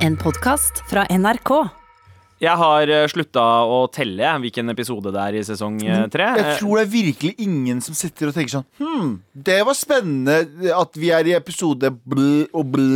En podkast fra NRK. Jeg har uh, slutta å telle hvilken episode det er i sesong eh, tre. Jeg tror det er virkelig ingen som sitter og tenker sånn Hm, det var spennende at vi er i episode bl og bl.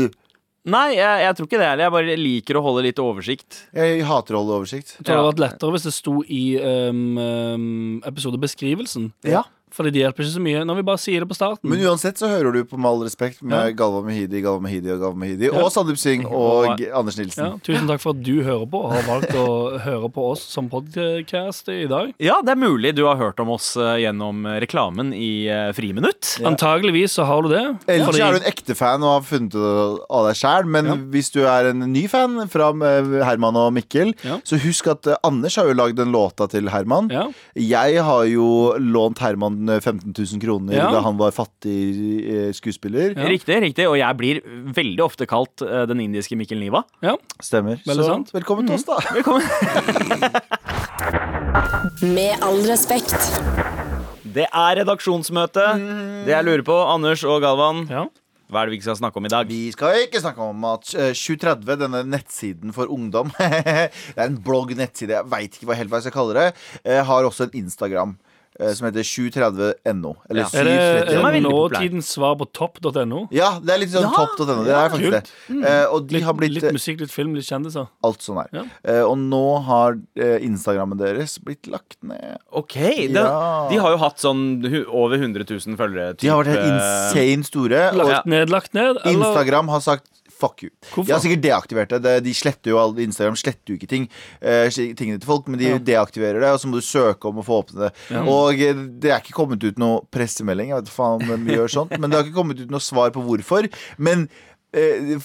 Nei, jeg, jeg tror ikke det heller. Jeg bare liker å holde litt oversikt. Jeg hater å holde oversikt. Jeg tror det hadde vært lettere hvis det sto i um, um, episodebeskrivelsen. Ja. Fordi de hjelper ikke så mye når vi bare sier det på starten. Men uansett så hører du på Med all respekt med Ja. Galva Mehidi, Galva Mehidi og Galva Mehidi. Ja. Og Sandeep Singh og Anders ja, Nilsen. tusen takk for at du hører på og har valgt å høre på oss som podcast i dag. Ja, det er mulig du har hørt om oss uh, gjennom reklamen i Friminutt. Ja. Antageligvis så har du det. Ellers fordi- er du en ekte fan og har funnet det av deg sjæl. Men Ja. hvis du er en ny fan fra eh, Herman og Mikkel, Ja. så husk at eh, Anders har jo lagd den låta til Herman. ja. Jeg har jo lånt Herman eh, 15 000 kroner Ja. da han var fattig eh, skuespiller. Ja. Riktig, riktig. Og jeg blir veldig ofte kalt uh, den indiske Mikkel Niva. ja. Stemmer. Veldig så sant. Velkommen til oss, da. Velkommen. Med all respekt. Det er redaksjonsmøte. Det jeg lurer på, Anders og Galvan, ja. hva er det vi ikke skal snakke om i dag? Vi skal ikke snakke om at eh, 2030, denne nettsiden for ungdom Det er en blogg-nettside, jeg veit ikke hva helt hva jeg skal kalle det. eh, Har også en Instagram eh, som heter 730no. Eller Ja. Er det, 730. det nåtidens svar på topp.no? Ja, det er litt sånn Ja, topp.no. Det er faktisk kult. det. Mm. og de Litt, har blitt litt musikk, litt film, litt kjendiser. alt sånn her. Ja. Eh, og nå har eh, Instagrammen deres blitt lagt ned. Ok, Ja. De har jo hatt sånn over 100 000 følgere. De har vært helt eh, insane store. Lagt ned, lagt ned? Eller? Instagram har sagt fuck you. Hvorfor? Jeg har sikkert deaktivert det. De sletter jo alle, Instagram sletter jo ikke ting uh, tingene til folk, men de Ja. deaktiverer det, og så må du søke om å få åpne det. Og eh, det er ikke kommet ut noe pressemelding, jeg vet faen om de gjør sånt, men det har ikke kommet ut noe svar på hvorfor. Men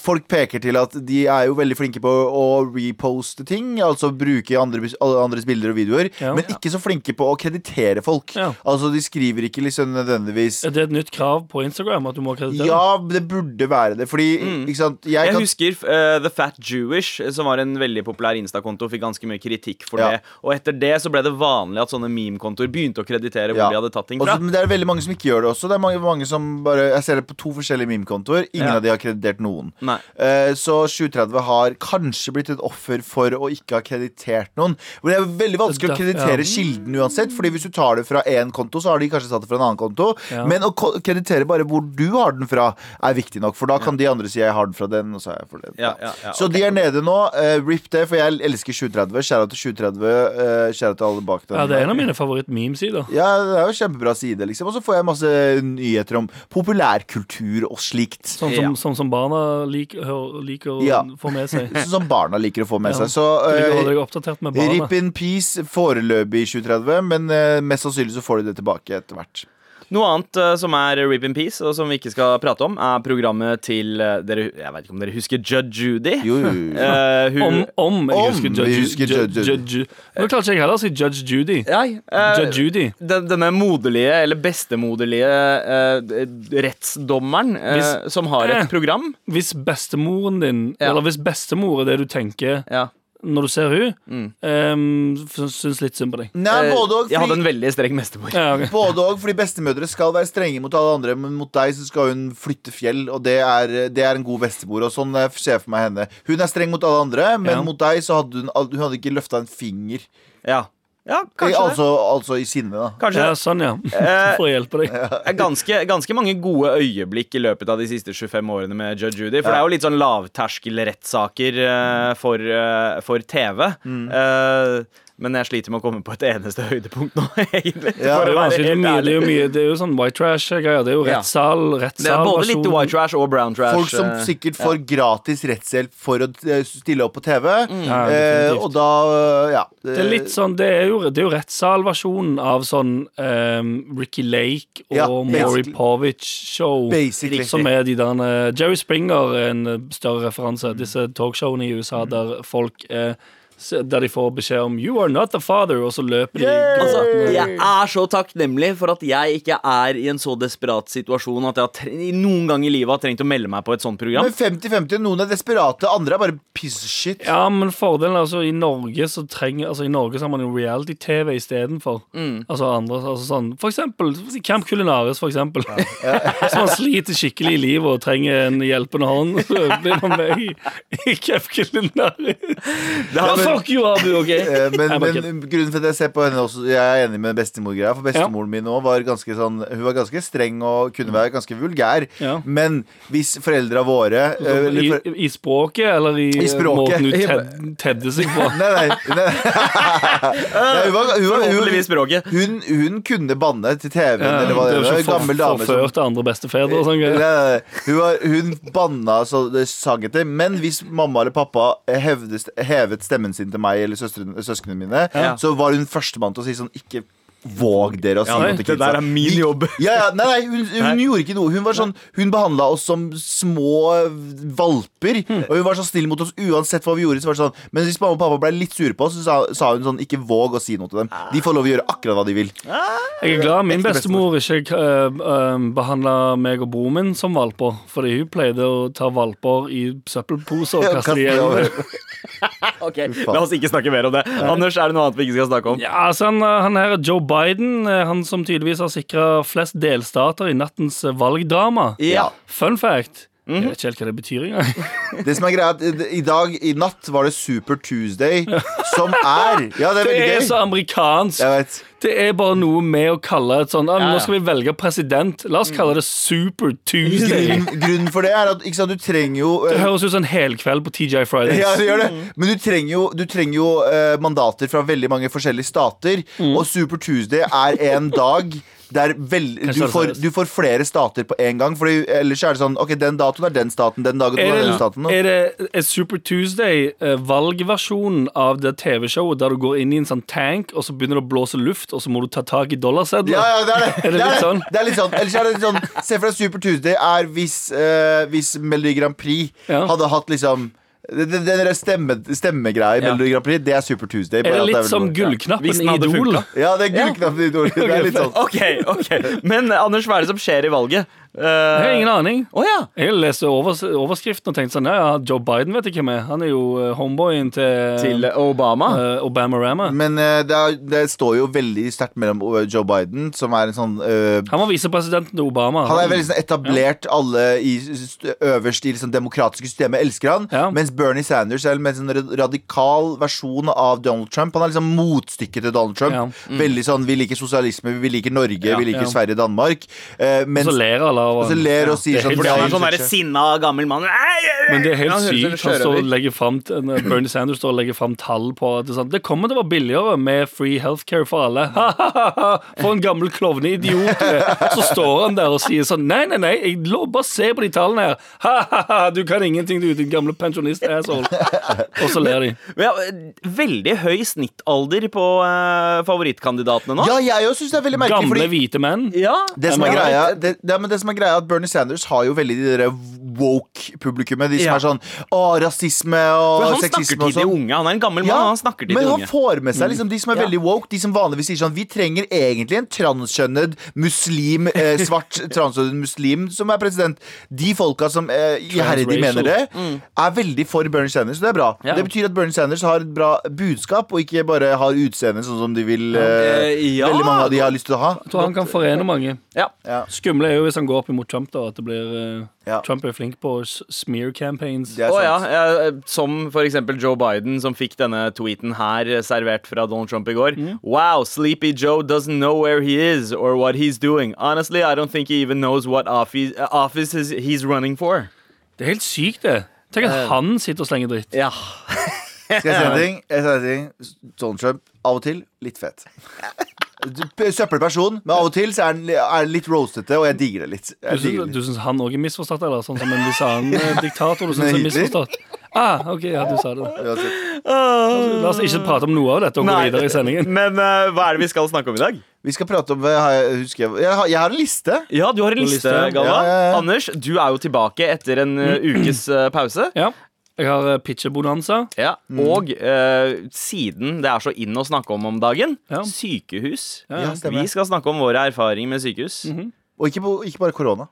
folk peker til at de er jo veldig flinke på å reposte ting, altså bruke andre, andres bilder og videoer, Ja. men ikke så flinke på å kreditere folk. Ja. Altså de skriver ikke liksom nødvendigvis Er det et nytt krav på Instagram? At du må kreditere? ja, det burde være det. Fordi, ikke sant Jeg, Jeg kan husker uh, The Fat Jewish, som var en veldig populær Insta-konto, fikk ganske mye kritikk for Ja. det. Og etter det så ble det vanlig at sånne meme-kontoer begynte å kreditere hvor Ja. de hadde tatt ting Også, fra. men det er veldig mange som ikke gjør det også. Det er mange, mange som bare Jeg ser det på to forskjellige meme-kontoer. Ingen Ja. av de har kreditert noen. Nei. Eh, så 730 har kanskje blitt et offer for å ikke ha kreditert noen. Men det er veldig vanskelig å kreditere ja. kilden uansett. Fordi hvis du tar det fra én konto, så har de kanskje tatt det fra en annen konto. Ja. Men å kreditere bare hvor du har den fra, er viktig nok. For da kan de andre si 'jeg har den fra den', og så har jeg for den. Ja, ja, ja, Så de er nede nå. Eh, rip det, for jeg elsker 730. Skjæra til 730. Uh, Skjæra til alle bak den. Ja, det er en av mine favoritt-memesider. Ja, det er jo kjempebra side, liksom. Og så får jeg masse nyheter om populærkultur og slikt. Sånn Ja. som, sånn som barna liker, liker å Ja. få med seg. Sånn som barna liker å få med Ja. seg. Så med. Rip in peace foreløpig i 2030, men uh, mest sannsynlig så får de det tilbake etter hvert. Noe annet eh, som er Rip in Peace, og som vi ikke skal prate om, er programmet til eh, dere, Jeg vet ikke om dere husker Judge Judy? Jo, jo, jo. Uh, hun, Om, om jeg husker Judge, husker Judge, Judge- Judge, Nå klarte ikke jeg heller å si Judge Judy. Nei, uh, Judge Judy. den, denne moderlige, eller bestemoderlige uh, rettsdommeren eh, Hvis- som har Eh. et program. Hvis bestemoren din, Ja. eller hvis bestemor er det du tenker Ja. Når du ser hun Mm. um, syns litt synd på deg. Nei, Eh, både og, jeg hadde en veldig streng bestemor. Ja, okay. både og, fordi bestemødre skal være strenge mot alle andre, men mot deg så skal hun flytte fjell, og det er, det er en god bestemor. Og sånn eh, ser jeg for meg henne. Hun er streng mot alle andre, men Ja. mot deg så hadde hun, hun hadde ikke løfta en finger. Ja, ja Eh, kanskje det. altså, altså i sinne, da. Kanskje ja, sånn, ja. Eh, For å hjelpe deg. er ganske, ganske mange gode øyeblikk i løpet av de siste 25 årene med Judge Judy. For det er jo litt sånn lavterskelrettssaker eh, for, eh, for TV. Mm. Eh, men jeg sliter med å komme på et eneste høydepunkt nå, egentlig. Ja, Det er, helt mye, det, er jo mye, det er jo sånn white trash-greier. Det er jo rettssal, rettssal. Det er både litt white trash og brown trash. Folk som eh, sikkert får gratis rettshjelp for å eh, stille opp på TV. Ja, eh, og da, eh, ja Det er litt sånn, det er jo, det er jo rettssalversjonen av sånn um, Ricky Lake og Ja, Maury. Povich-show. Som er de der Jerry Springer er en større referanse. Disse talkshowene i USA der folk eh, Der de får beskjed om 'You are not the father', og så løper de Altså, jeg er så takknemlig for at jeg ikke er i en så desperat situasjon at jeg har noen gang i livet har trengt å melde meg på et sånt program. Men 50-50, noen er desperate, andre er bare piece of shit. Ja, men fordelen er altså i Norge så trenger Altså i Norge så har man jo reality-TV istedenfor. Mm. Altså andre altså sånn For eksempel Camp Culinaris, for eksempel. Hvis man sliter skikkelig i livet og trenger en hjelpende hånd, så blir man med i, i Camp Culinaris. Ja, men- fuck you, Abu, OK? Eh, Men, men grunnen til at jeg ser på henne også Jeg er enig med bestemor-greia. For bestemoren min òg var ganske sånn Hun var ganske streng og kunne være ganske vulgær. Ja. Men hvis foreldra våre eh, eller I, for, I språket, eller i, I språket. måten hun ted, tedde seg på? Nei, nei, nei. nei hun, var, hun, var, hun, hun, hun kunne banne til TV-en, Ja, eller hva det var. gammel dame som forført andre bestefedre og sånn. Greier. hun banna så det sang etter. Men hvis mamma eller pappa hevde, hevet stemmen sin til meg eller søsknene mine, Ja. så var hun førstemann til å si sånn Ikke våg dere å si noe til det der er min jobb. Ja, ja, nei, nei, hun, hun Nei. gjorde ikke noe. Hun var sånn Hun behandla oss som små valper. Hmm. Og hun var så snill mot oss uansett hva vi gjorde. Så var det sånn Men hvis mamma og pappa ble litt sure på oss, så sa, sa hun sånn Ikke våg å si noe til dem. De får lov å gjøre akkurat hva de vil. Jeg er glad min bestemor ikke uh, behandla meg og broren min som valper. Fordi hun pleide å ta valper i søppelposer og kaste dem over. igjen. Ok, La oss ikke snakke mer om det. Anders, er det noe annet vi ikke skal snakke om? Ja, altså han, han her Joe Biden, eh, han som tydeligvis har sikra flest delstater i nattens valgdrama. Ja. Fun fact. Jeg vet ikke helt hva det betyr engang. Det som er greia er at I dag, i natt, var det Super Tuesday, som er Ja, det er Det veldig er gøy. så amerikansk. Jeg vet. Det er bare noe med å kalle et sånn ah, Ja, ja. Nå skal vi velge president. La oss kalle det Super Tuesday. Grunnen, grunnen for det er at ikke sant, du trenger jo Det eh, høres ut som en helkveld på TJ Fridays. ja, det gjør det. Men du trenger jo, du trenger jo eh, mandater fra veldig mange forskjellige stater. Og Super Tuesday er en dag der vel, Kanskje du, får, du får flere stater på en gang. Fordi ellers er det sånn Ok, den datoen er den staten, den dagen er Er den det, staten. er det er Super Tuesday eh, valgversjonen av det TV-showet der du går inn i en sånn tank, og så begynner det å blåse luft, og så må du ta tak i dollarsedler? Ja, ja, det er det. Er det det, litt sånn? det. det er litt sånn. Ellers er det litt sånn Se for deg Super Tuesday er hvis, eh, hvis Melodi Grand Prix Ja. hadde hatt liksom den, der stemme, stemmegreia i Ja. Melodi Grand Prix, det er Super Tuesday. Er det at litt vel som noe- gullknappen i Idol? Ja, det er gullknappen i Idol. Det er litt sånn. Ok, ok Men Anders, hva er det som skjer i valget? Jeg har ingen aning. Oh, ja. Jeg leste overs overskriften og tenkte sånn Ja, ja, Joe Biden vet jeg hvem er. Han er jo eh, homeboyen til, Til Obama. Uh, Obama-Rama. Men uh, det, er, det står jo veldig sterkt mellom eh, Joe Biden, som er en sånn eh, Han var visepresidenten til Obama. han er veldig sånn etablert Alle i, øverst i liksom demokratiske systemet elsker han. Ja. Mens Bernie Sanders er en sånn radikal versjon av Donald Trump. Han er liksom motstykket til Donald Trump. Ja. Veldig sånn, Vi liker sosialisme, vi liker Norge, Ja. vi liker Ja. Sverige, Danmark. Uh, mens, Og så ler alle og så ler og sier er sånn Fordi han er sånn det der skjer ikke». sinna gammel mann. Men det er helt sykt. Han står og legger frem, Bernie Sanders står og legger fram tall på at det, det kommer til å være billigere med free healthcare for alle. For en gammel klovneidiot. Så står han der og sier sånn Nei, nei, nei, jeg lå, bare se på de tallene her. Ha-ha-ha, du kan ingenting, du, din gamle pensjonist-asshole. Og så ler de. Eh, veldig høy snittalder på eh, favorittkandidatene nå. Ja, jeg òg syns det er veldig merkelig. Gamle Fordi hvite menn. Ja. det som, er greia, det, det, men det som er greia at Bernie Sanders har jo veldig de der woke-publikummet. De som Ja. er sånn Å, rasisme og For og han snakker til de sånn. unge. Han er en gammel mann, han snakker til de han Men han får med seg liksom de som er Ja. veldig woke. De som vanligvis sier sånn Vi trenger egentlig en transkjønnet muslim, eh, svart transkjønnet muslim som er president. De folka som eh, iherdig mener det, er veldig for Bernie Sanders. og det er bra. Ja. Det betyr at Bernie Sanders har et bra budskap, og ikke bare har utseende sånn som de vil eh, ja. Veldig mange av de har lyst til å ha. Jeg tror han kan forene mange. Ja. Ja. Skumle er jo hvis han går opp imot Trump, da. At det blir eh, Ja. Trump er flink på smear campaigns. Å ja, eh, Som for eksempel Joe Biden, som fikk denne tweeten her eh, servert fra Donald Trump i går. Mm. Wow, Sleepy Joe doesn't know where he is or what he's doing. Honestly, I don't think he even knows what office, uh, office he's running for. Det er helt sykt, det. Tenk at han sitter og slenger dritt. Ja. Skal jeg si en ting? Jeg si en ting? Donald Trump, av og til litt fet. Søppelperson, men av og til så er han er litt roastete, og jeg digger det litt. Du Jeg digger det du litt. syns han òg er misforstått, eller? Sånn som en viss annen eh, diktator du syns er Hitler? misforstått? Ah, ok, ja, du sa det. Uansett. La oss ikke prate om noe av dette og gå Nei. videre i sendingen. Men eh, hva er det vi skal snakke om i dag? Vi skal prate om har jeg, husker jeg, jeg, har, jeg har en liste. Ja, du har en liste, liste, ja. Ja, ja, ja. Anders, du er jo tilbake etter en eh, ukes eh, pause. Ja. Jeg har pitcherbonanza. Ja, mm. Og eh, siden det er så inn å snakke om om dagen, Ja. sykehus. Ja, Ja. Vi skal snakke om våre erfaringer med sykehus. Og ikke, ikke bare korona.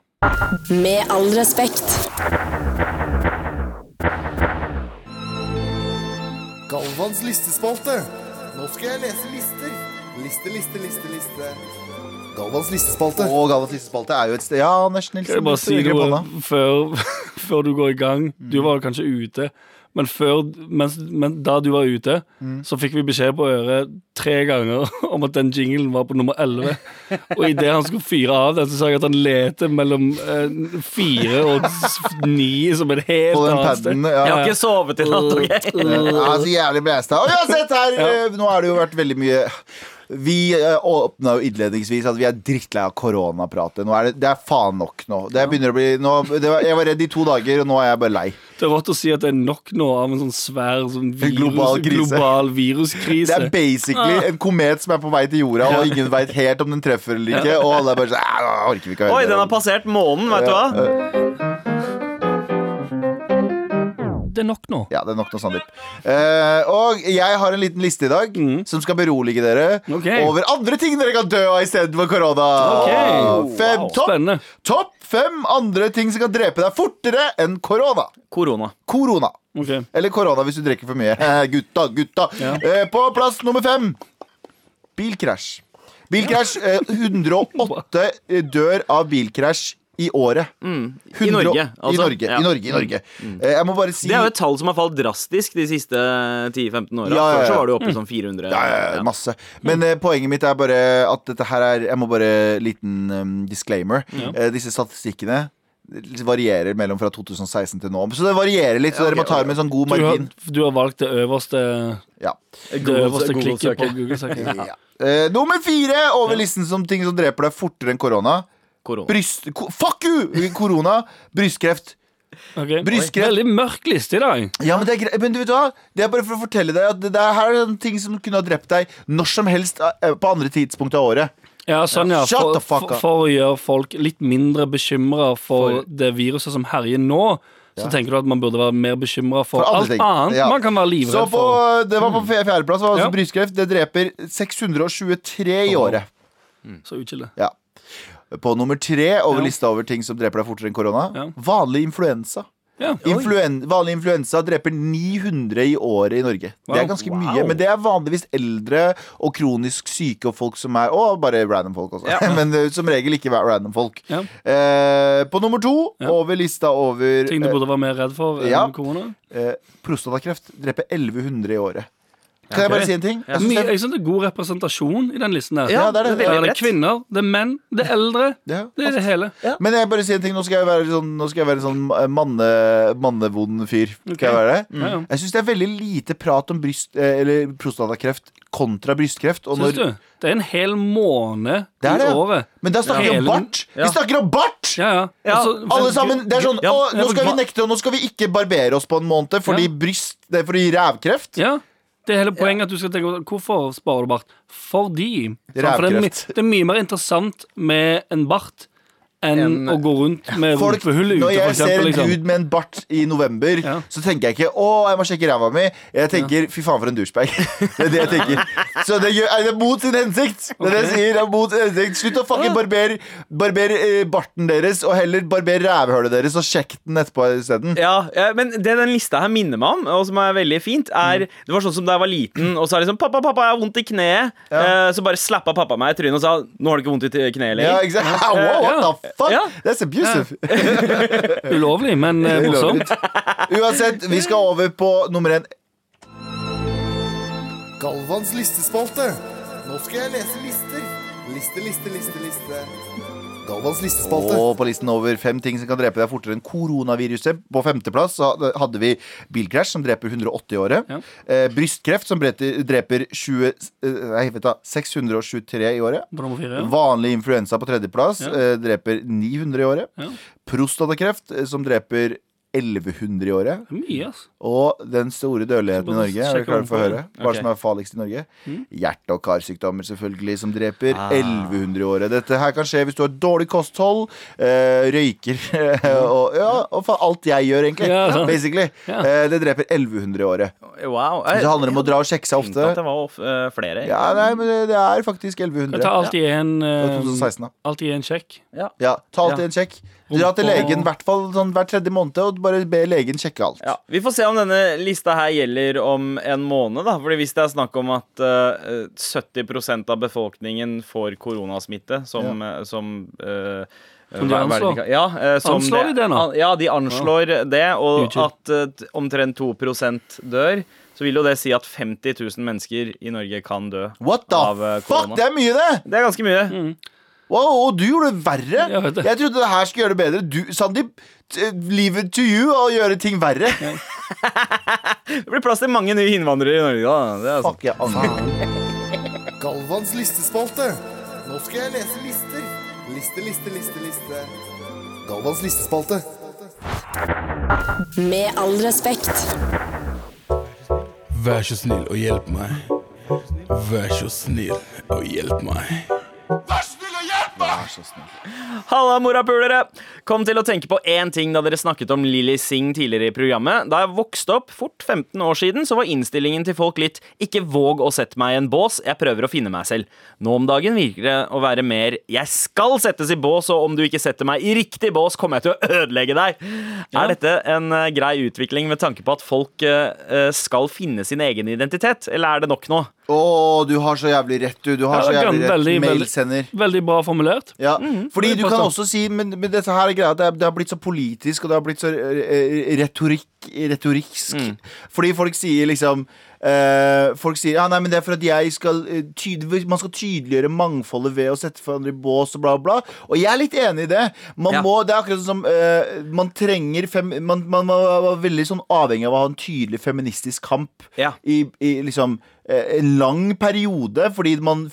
Med all respekt. Galvans listespalte. Nå skal jeg lese lister. Liste, liste, liste, liste. Galvans listespalte. Og Galvans listespalte er jo et sted Ja, Anders Nilsen. Skal jeg bare si noe før, før du går i gang? Du var kanskje ute, men, før, mens, men da du var ute, så fikk vi beskjed på øret tre ganger om at den jinglen var på nummer 11. Og idet han skulle fyre av den, så sa jeg at han leter mellom eh, fire og ni, som er et helt På den annet sted. Ja. Jeg har ikke sovet i natt, OK? Ja, så jævlig blæsta. Og uansett, her ja. Nå har det jo vært veldig mye Vi eh, åpna jo innledningsvis at vi er drittlei av koronapratet. Nå er det, det er faen nok nå. Det begynner å bli nå, det var, Jeg var redd i to dager, og nå er jeg bare lei. Det er rått å si at det er nok nå av en sånn svær sånn virus, global global, viruskrise. Det er basically en komet som er på vei til jorda, og ingen veit helt om den treffer eller ikke. Og alle er bare sånn nå orker vi ikke å høre Oi, den har passert månen, vet du hva? Det er nok nå. Ja, det er nok nå, Sandeep. Eh, og jeg har en liten liste i dag som skal berolige dere Ok. over andre ting dere kan dø av istedenfor korona. Ok. Fem, Wow, topp, topp fem andre ting som kan drepe deg fortere enn korona. Korona. Korona. Ok. Eller korona hvis du drikker for mye. gutta, gutta, Ja. Eh, på plass nummer fem bilkrasj. Bilkrasj. Eh, 108 dør av bilkrasj i året. Mm. I 100 Norge, I altså. Norge. Ja. I Norge, i Norge. Mm. jeg må bare si Det er jo et tall som har falt drastisk de siste 10-15 åra. Ja, ja, ja. Før så var det oppe i sånn 400. Ja, ja, ja, masse. Men eh, poenget mitt er bare at dette her er Jeg må bare liten um, disclaimer. Eh, disse statistikkene varierer mellom fra 2016 til nå. Så det varierer litt, så dere må ta det med sånn god Du har, du har valgt det øverste, Ja. det øverste klikket på. Google-søket. Ja. uh, nummer fire over listen som ting som dreper deg fortere enn korona. Korona. Bryst... Ko, fuck you! Korona. Brystkreft. Okay. Brystkreft. Veldig mørk liste i dag. Ja, men det er. Men du vet hva? Det er bare for å fortelle deg at det det her er en ting som kunne ha drept deg når som helst eh, på andre tidspunkt av året. Ja, sånn ja Shut for, the fuck for, up. for å gjøre folk litt mindre bekymra for, For- det viruset som herjer nå, så Ja. tenker du at man burde være mer bekymra for, For alt ting. annet Ja. man kan være Så livredd på, for. det var på fjerdeplass. Altså Ja. Brystkreft det dreper 623 i året. Så uchill. Ja. På nummer tre over lista over ting som dreper deg fortere enn korona, vanlig influensa. Ja. Influen vanlig influensa dreper 900 i året i Norge. Det er ganske Wow. mye, men det er vanligvis eldre og kronisk syke og folk som er Og bare random folk også. Ja. men eh, som regel ikke random folk. Ja. Eh, på nummer to over lista over Ting du eh, burde være mer redd for enn korona. eh, prostatakreft dreper 1100 i året. Kan jeg bare si en ting? Jeg synes Mye, det er- jeg synes det er god representasjon i den listen der. Ja, det er det. veldig det er bredt. kvinner, det er menn, det er eldre. Ja, Det er det hele. Men jeg bare sier en ting, nå skal jeg være sånn, nå skal jeg være sånn eh, manne, mannevond fyr. Skal jeg være det? Ja, ja. Jeg syns det er veldig lite prat om bryst, eh, eller prostatakreft kontra brystkreft. Og Syns når, du? Det er en hel måned Det er i året. men da snakker vi om Hele- bart! Ja. Vi snakker om bart! Ja, ja. Ja, Altså, Alle sammen, det er sånn Ja, å, ja, Nå skal vi hva- nekte, og nå skal vi ikke barbere oss på en måned fordi Ja. bryst Det er fordi rævkreft. Ja, det er hele poenget at du skal tenke Hvorfor sparer du bart? Fordi sant, For det er, det er mye mer interessant med en bart enn En- å gå rundt med Folk, rumpehull ute, når jeg jeg ser en Liksom. dude med en bart i november, Ja. så tenker jeg ikke 'Å, jeg må sjekke ræva mi'. Jeg tenker 'fy faen, for en douchebag'. Det er det jeg tenker. Så det, gjør, er det mot sin hensikt. Det er det jeg sier. Det er mot sin hensikt. Slutt å fucking barbere barber, eh, barten deres, og heller barber rævhølet deres, og sjekk den etterpå isteden. Ja, ja, men det den lista her minner meg om, og som er veldig fint, er Det var sånn som da jeg var liten, og så er det sånn 'Pappa, pappa, jeg har vondt i kneet'. Eh, så bare slappa pappa meg i trynet og sa 'Nå har du ikke vondt i kneet Ja, lenger'. Ja, sant? Wow, what the fuck? Ja. That's abusive. Ulovlig, men eh, morsomt. Uansett, vi skal over på nummer én. Galvans listespalte. Nå skal jeg lese lister. Liste, liste, liste, liste. Galvans listespalte. Og på listen over fem ting som kan drepe deg fortere enn koronaviruset. På femteplass hadde vi bilkrasj, som dreper 180 i året. Ja. Eh, brystkreft, som dreper, dreper 20, eh, nei, vet du, 623 i året. 4. Ja. Vanlig influensa på tredjeplass Ja. eh, dreper 900 i året. Ja. Prostatakreft, eh, som dreper 1100 i året. Det er mye, ass. Og den store dødeligheten i Norge, er du klar for å høre? det. Hva Ok. som er farligst i Norge? Mm. Hjerte- og karsykdommer, selvfølgelig, som dreper Ah. 1100 i året. Dette her kan skje hvis du har dårlig kosthold, øh, røyker og, ja, og for alt jeg gjør, egentlig. Ja, sånn. Basically. Ja. Eh, det dreper 1100 i året. Wow. Så det handler om å dra og sjekke seg Tenkte at ofte. det var eh, flere. Ja, nei, men det, det er faktisk 1100. Ta alltid en, ja. var eh, 2016, alltid en sjekk. Ja, ta alltid Ja. en sjekk. Dra til legen hvert fall sånn hver tredje måned og bare be legen sjekke alt. Ja, Vi får se om denne lista her gjelder om en måned. da Fordi Hvis det er snakk om at uh, 70% av befolkningen får koronasmitte som, ja. som uh, Som de anslår? Ja, eh, som Anslår de det nå? Ja, de anslår det. Og YouTube. at eh, omtrent 2 dør. Så vil jo det si at 50 000 mennesker i Norge kan dø What the av korona. fuck? Det er mye, det! Det er ganske mye. Mm. Wow, og du gjorde det verre! Jeg det. Jeg trodde det her skulle gjøre det bedre. Du, Sandeep, leave it to you å gjøre ting verre. Det blir plass til mange nye innvandrere i Norge. da det er. Fuck, jeg angrer. Galvans listespalte. Nå skal jeg lese lister. Liste, liste, liste, liste. Galvans listespalte. Med all respekt. Vær så snill og hjelp meg. Vær så snill og hjelp meg. Halla, morapulere! Kom til å tenke på én ting da dere snakket om Lilly Singh tidligere i programmet. Da jeg vokste opp, fort 15 år siden, så var innstillingen til folk litt 'ikke våg å sette meg i en bås, jeg prøver å finne meg selv'. Nå om dagen virker det å være mer 'jeg skal settes i bås, og om du ikke setter meg i riktig bås, kommer jeg til å ødelegge deg'. Er dette en eh, grei utvikling med tanke på at folk eh, eh, skal finne sin egen identitet, eller er det nok nå? Å, du har så jævlig rett, du. Du har Ja, så jævlig rett. veldig- Mailsender. Veldig bra formulert. Ja, fordi du kan også si Men, men dette her er greia Det, er, det har blitt så politisk Og det har blitt så eh, retorikk Retorisk Fordi folk sier liksom eh, Folk sier Ja, nei, men det er for at jeg skal eh, tydelig, Man skal tydeliggjøre mangfoldet Ved å sette hverandre i bås og bla bla Og jeg er litt enig i det Man Ja. må, det er akkurat sånn som uh, Man trenger fem, man, man, var veldig sånn avhengig av å ha en tydelig feministisk kamp Ja. i, i liksom en lang periode, fordi man,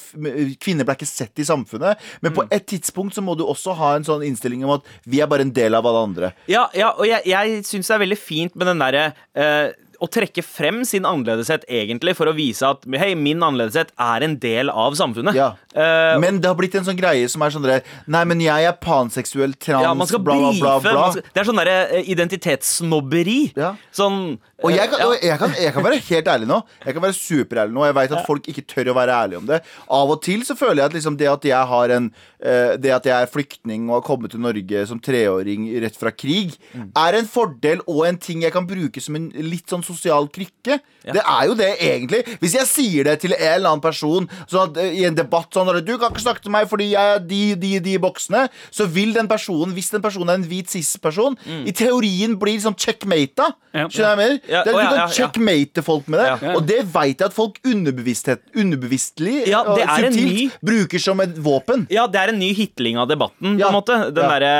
kvinner ble ikke sett i samfunnet. Men Mm. på et tidspunkt så må du også ha en sånn innstilling om at vi er bare en del av alle andre. Ja, ja og jeg, jeg syns det er veldig fint med den derre eh, å trekke frem sin annerledeshet egentlig for å vise at hei, min annerledeshet er en del av samfunnet. Ja. Uh, Men det har blitt en sånn greie som er sånn der, Nei, men jeg er panseksuell, trans, ja, man skal bla, bla, bla. bla. Skal, det er sånn derre eh, identitetssnobberi. Ja. Sånn Og jeg kan, eh, og jeg, kan, jeg kan være helt ærlig nå. Jeg kan være superærlig nå. Jeg vet at folk ikke tør å være ærlige om det. Av og til så føler jeg at liksom det at jeg har en Det at jeg er flyktning og har kommet til Norge som treåring rett fra krig, Mm. er en fordel og en ting jeg kan bruke som en litt sånn sosial krykke. Det er jo det, egentlig. Hvis jeg sier det til en eller annen person sånn eh, i en debatt sånn at 'Du kan ikke snakke til meg fordi jeg er de, de, de boksene', så vil den personen, hvis den personen er en hvit cis-person, i teorien blir liksom checkmata. Ja. Skjønner jeg mener? Ja, Det er, å, du kan ja, ja. checkmate folk med det. Ja. Og det vet jeg at folk underbevisstlig Ja, det en subtilt ny- bruker som et våpen. Ja, det er en ny hitling av debatten, på en måte. Den Ja. derre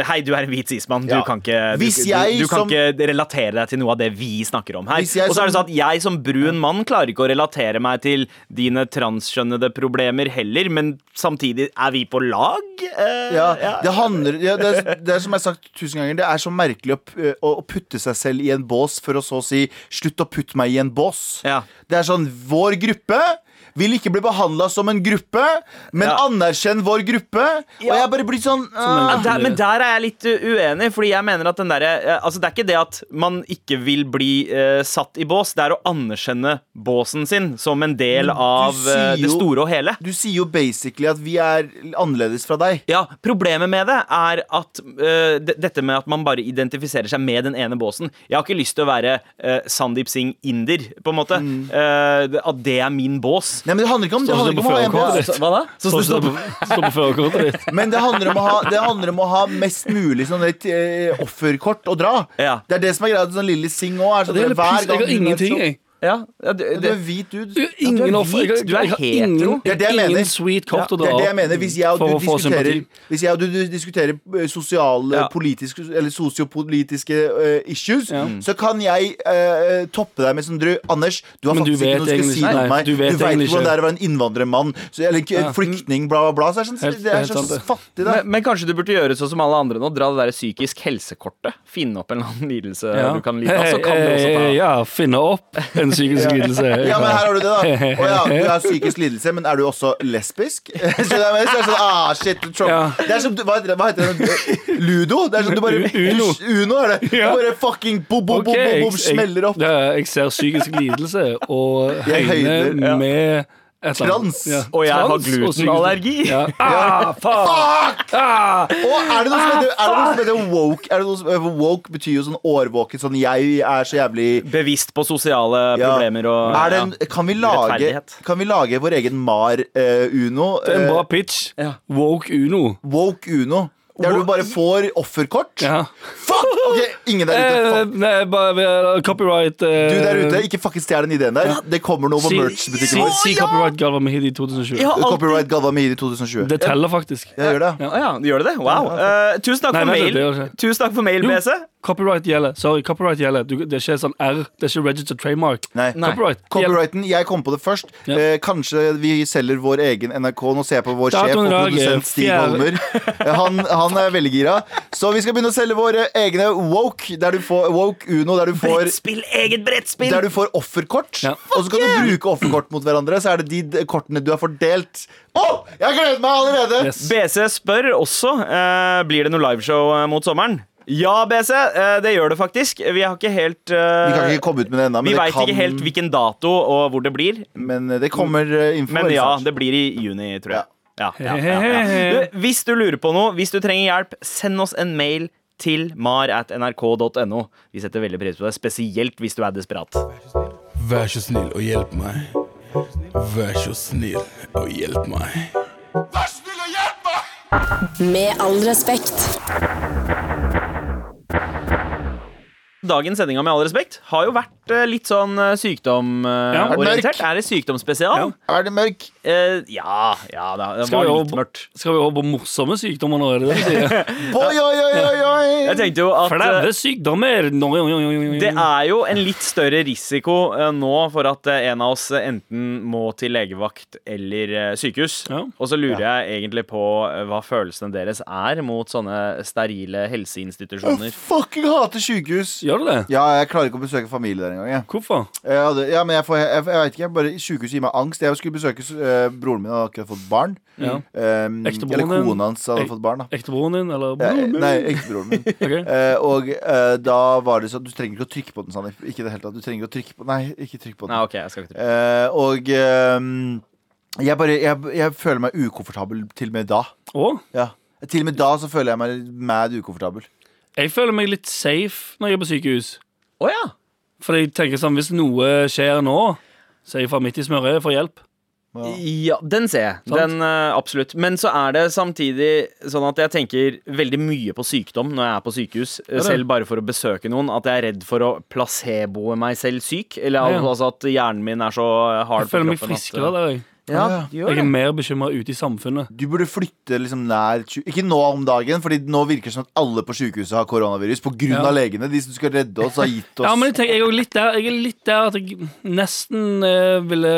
uh, Hei, du er en hvit cis-mann. Du, kan ikke, du, du, du kan som- ikke relatere deg til noe av det vi snakker om her. Og så er det sånn at jeg som brun mann klarer ikke å relatere meg til dine transkjønnede problemer heller, men samtidig er vi på lag? Uh, Ja, det handler ja, det, er, det er som jeg har sagt tusen ganger, det er så merkelig å, å putte seg selv i en bås for å så si 'slutt å putte meg i en bås'. Ja. Det er sånn vår gruppe vil ikke bli behandla som en gruppe, men Ja. anerkjenn vår gruppe. Og jeg bare blir sånn Ja, der, men der er jeg litt uh, uenig, fordi jeg mener at den derre uh, Altså, det er ikke det at man ikke vil bli uh, satt i bås, det er å anerkjenne båsen sin som en del av uh, det store og hele. Du sier jo basically at vi er annerledes fra deg. Ja, Problemet med det er at uh, dette med at man bare identifiserer seg med den ene båsen Jeg har ikke lyst til å være uh, Sandeep Singh inder, på en måte. Mm. Uh, at det er min bås. Nei, men Det handler ikke om, det Sånn handler ikke om å ha en ditt. Hva da? Så Sånn som det på- står på førerkortet ditt. Men det handler om å ha, det handler om å ha mest mulig sånn et eh, offerkort å dra. Ja. Det er det som er greia. Sånn Lille Sing òg sånn Det er hver piss, jeg har hun er ingenting, sånn- jeg. Ja, ja, du, Du er hvit dude. Ingen du er hvit, du er hetero. ingen, Det det jeg mener. ingen sweet cop til å Det dra det opp for du å få sympati. hvis jeg og du diskuterer eh, sosiale, Ja. politiske eller sosiopolitiske uh, issues, Ja. så kan jeg uh, toppe deg med sånn du, Anders, du har Men du faktisk ikke noe du skal si noe om meg. du Du vet vet egentlig ikke hvordan det er å være en innvandrermann eller Ja. flyktning, bla, bla, bla. Så er sånn, Helt- det er så sant fattig, da. men, men kanskje du burde gjøre sånn som alle andre nå. Dra det der psykisk helsekortet. Finne opp en eller annen lidelse du kan lide av. Så kan du også ta Ja, finne opp en psykisk lidelse. Ja, men her har du det, da. Å ja, du har psykisk lidelse, men er du også lesbisk? Så det er sånn, ah, shit, Trump. Det er som, hva heter det? Hva heter det? Ludo? Det er som du bare Uno. Uno er det. Du bare fucking bo, bo, bo, bo, bo, smeller opp. det er- Jeg ser psykisk lidelse og høyne med. Trans. Ja. Og jeg har glutenallergi. Ja. Ah, fuck! Ah. Og er det noe som heter, er det noe som heter woke? Er det noe som, eh, woke betyr jo sånn årvåken. Sånn jeg er så jævlig Bevisst på sosiale Ja. problemer og er det en, kan, vi lage, Rettferdighet. kan vi lage vår egen Mar eh, Uno? Det er en Eh, bra pitch. Ja. Woke Uno. woke Uno. Der du bare får offerkort? Ja. Fuck! Ok, ingen der ute. Eh, Fuck. nei, bare copyright eh, Du der ute, ikke fucking stjel den ideen der. Det kommer noe på Si, si, merch-butikken vår. si copyright Galva Mehidi 2020. Jeg har alltid Copyright Galva Mehidi 2020. Det teller faktisk. Jeg gjør det. Å ja, gjør det det? Wow. Eh, tusen takk Nei, for vent litt, mail. det gjør det. Tusen takk for mail, Jo. BC. Copyright gjelder. Sorry, copyright gjelder. Du, det er ikke sånn R. Det er ikke registered trademark. Nei. Copyright. gjelder. Copyrighten, jeg kom på det først. Ja. Eh, kanskje vi selger vår egen NRK. Nå ser jeg på vår sjef Datoen og i dag er produsent Stig fjerde. Holmer. Eh, Han, han er veldig gira. Så vi skal begynne å selge våre egne woke, der du får woke Uno, der du får Brettspill, eget brettspill! der du får offerkort. Ja. Og så kan du bruke offerkort mot hverandre. Så er det de kortene du har fordelt. Å! jeg gleder meg allerede! Yes. BC spør også eh, Blir det noe liveshow eh, mot sommeren. Ja, BC, eh, det gjør det faktisk. Vi har ikke helt uh, Vi kan ikke komme ut med det ennå, Vi veit kan- ikke helt hvilken dato og hvor det blir. men det kommer info. Men ja, det blir i juni, tror jeg. Ja, ja, ja. Du, hvis du lurer på noe, hvis du trenger hjelp, send oss en mail til mar at nrk.no. Vi setter veldig pris på det, spesielt hvis du er desperat. Vær så snill og hjelp meg. Vær så snill og hjelp meg. Vær snill og hjelp meg! Med all respekt. Dagens sending av Med all respekt har jo vært eh, litt sånn sykdomorientert. Ja. er det sykdomsspesial? Er det mørk? Eh, ja, ja det, det Skal var vi litt over- mørkt. Skal vi over på morsomme sykdommer nå? Er det det du sier? Oi, oi, oi, oi, oi. Jeg tenkte jo at Flaue eh, sykdommer! No, jo, jo, jo, jo, jo. det er jo en litt større risiko eh, nå for at eh, en av oss enten må til legevakt eller eh, sykehus. Ja. Og så lurer jeg egentlig på hva følelsene deres er mot sånne sterile helseinstitusjoner. Jeg fucking hater sykehus. Gjør du det? Ja, jeg klarer ikke å besøke familie der engang. jeg. Hvorfor? Ja, det, ja, men jeg, får, jeg, jeg vet ikke, jeg bare Sykehuset gir meg angst. Jeg skulle besøke uh, broren min, og hadde akkurat fått barn. Ja. Um, eller kona hans hadde fått barn. Ektebroren din, eller broren min? Nei, ektebroren min. Eh, og eh, da var det sånn Du trenger ikke å trykke på den, Sandeep. Ikke i det hele tatt. Du trenger ikke å trykke på Nei, ikke trykk på den. Nei, ok, jeg skal ikke trykke. Eh, og ehm, jeg bare jeg, jeg føler meg ukomfortabel til og med da. Å? Ja. Til og med da så føler jeg meg mad ukomfortabel. Jeg føler meg litt safe når jeg er på sykehus. Å ja. For jeg tenker sånn, hvis noe skjer nå, så er jeg fra midt i smøret for hjelp. Ja, den ser jeg. Den, uh, absolutt. Men så er det samtidig sånn at jeg tenker veldig mye på sykdom når jeg er på sykehus. Er. Selv bare for å besøke noen. At jeg er redd for å placeboe meg selv syk. Eller Ja, ja. altså at hjernen min er så hard Jeg føler meg friskere at, der, jeg. Ja, Ja. du gjør Jeg er mer bekymra ute i samfunnet. Du burde flytte liksom nær Ikke nå om dagen, Fordi nå virker det som at alle på sykehuset har koronavirus pga. Ja. av legene. De som skal redde oss, har gitt oss Ja, men jeg, tenker, jeg, er jo litt der, jeg er litt der at jeg nesten eh, ville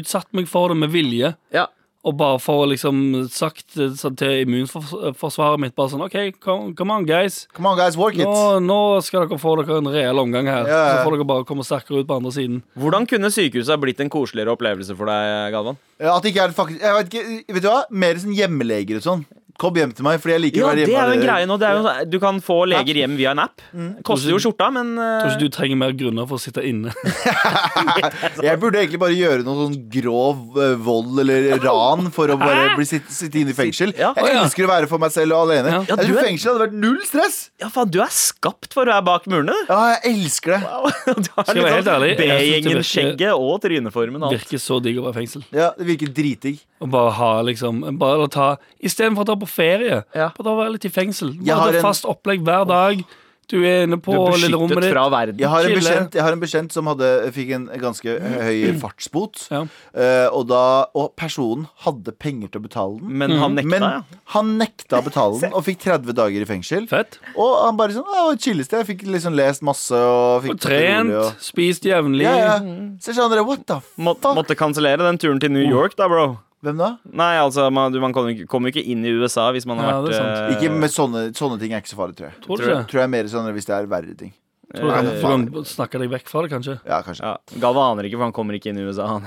utsatt meg for det med vilje. Ja. Og bare for å liksom sagt eh, sånn til immunforsvaret mitt bare sånn OK, come, come on, guys. Come on, guys, work it! Nå, nå skal dere få dere en reell omgang her. Ja. Så får dere bare komme sterkere ut på andre siden. Hvordan kunne sykehuset ha blitt en koseligere opplevelse for deg, Galvan? At det ikke er faktisk Jeg vet ikke, vet du hva? Mer sånn hjemmeleger og sånn. Kom hjem til meg, fordi jeg liker Ja, å være det hjemme. er jo en greie nå. Det er jo, sånn- du kan få leger hjem via en app. Koster jo skjorta, men eh, Tror ikke du trenger mer grunner for å sitte inne. Jeg burde egentlig bare gjøre noe sånn grov eh, vold eller ran for å bare bli sitte, sitte inne i fengsel. Ja. Jeg Å, ja. elsker å være for meg selv og alene. Ja. Ja, Jeg du tror er- fengsel hadde vært null stress. Ja, faen, du er skapt for å være bak murene. du. Ja, jeg elsker det. Du har Skal jeg være helt liksom ærlig, jeg synes det B-gjengen, virker- skjegget og tryneformen. og Alt. Virker så digg å være i fengsel. Ja, Det virker dritdigg. Og bare ha liksom bare ta Istedenfor å dra på ferie, Ja. da ta være litt i fengsel. Du har Bare en- fast opplegg hver dag. Du er inne på Du er rommet beskyttet ditt. fra verden. Jeg har en bekjent, har en bekjent som hadde, fikk en ganske høy fartsbot. Ja. Eh, og, da, og personen hadde penger til å betale den. Men han nekta, Men han nekta å betale den og fikk 30 dager i fengsel. Fett. Og han bare sånn, «Å, chilleste Jeg fikk liksom lest masse og fikk Og trent, og, spist jevnlig. ja, ja. Så sa han what the Må, fuck? måtte kansellere den turen til New York, da, bro. Hvem da? Nei, altså, man, man kommer jo ikke- ikke inn i USA hvis man har Ja, det er vært Ikke med sånne, sånne ting er ikke så farlig, tror jeg. Tror du Tror ikke? Tror jeg er mer sånn hvis det er verre ting. Tror du, Nei, du kan snakke deg vekk fra det, kanskje? Ja, kanskje. ja, Galva aner ikke, for han kommer ikke inn i USA. Han.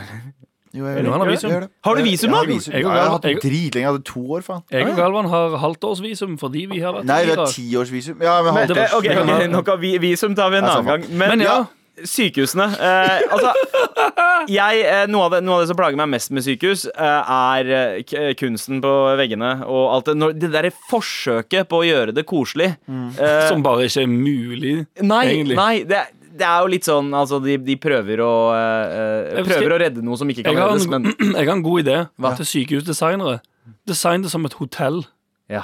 Jo, Jo, han har visum. Gjør det. Har du visum, Jeg har da? visum. Jeg Ja, og jeg har hatt det jeg- dritlenge. Jeg hadde to år, faen. Jeg og Galvan har halvtårsvisum fordi vi har vært Nei, i vi har Irak. tiårsvisum. Ja, men Men, halvt eh, ok, det ok, nok av vi- visum tar vi en annen gang. Men, Men ja, Sykehusene. Eh, altså, jeg, eh, noe, av det, noe av det som plager meg mest med sykehus, eh, er eh, kunsten på veggene og alt det. Når, det derre forsøket på å gjøre det koselig. Eh, Som bare ikke er mulig, nei, egentlig. nei det, det er jo litt sånn Altså, de, de prøver å eh, Prøver å redde noe som ikke kan reddes, men jeg har en god idé til sykehusdesignere. Design det som et hotell. Ja,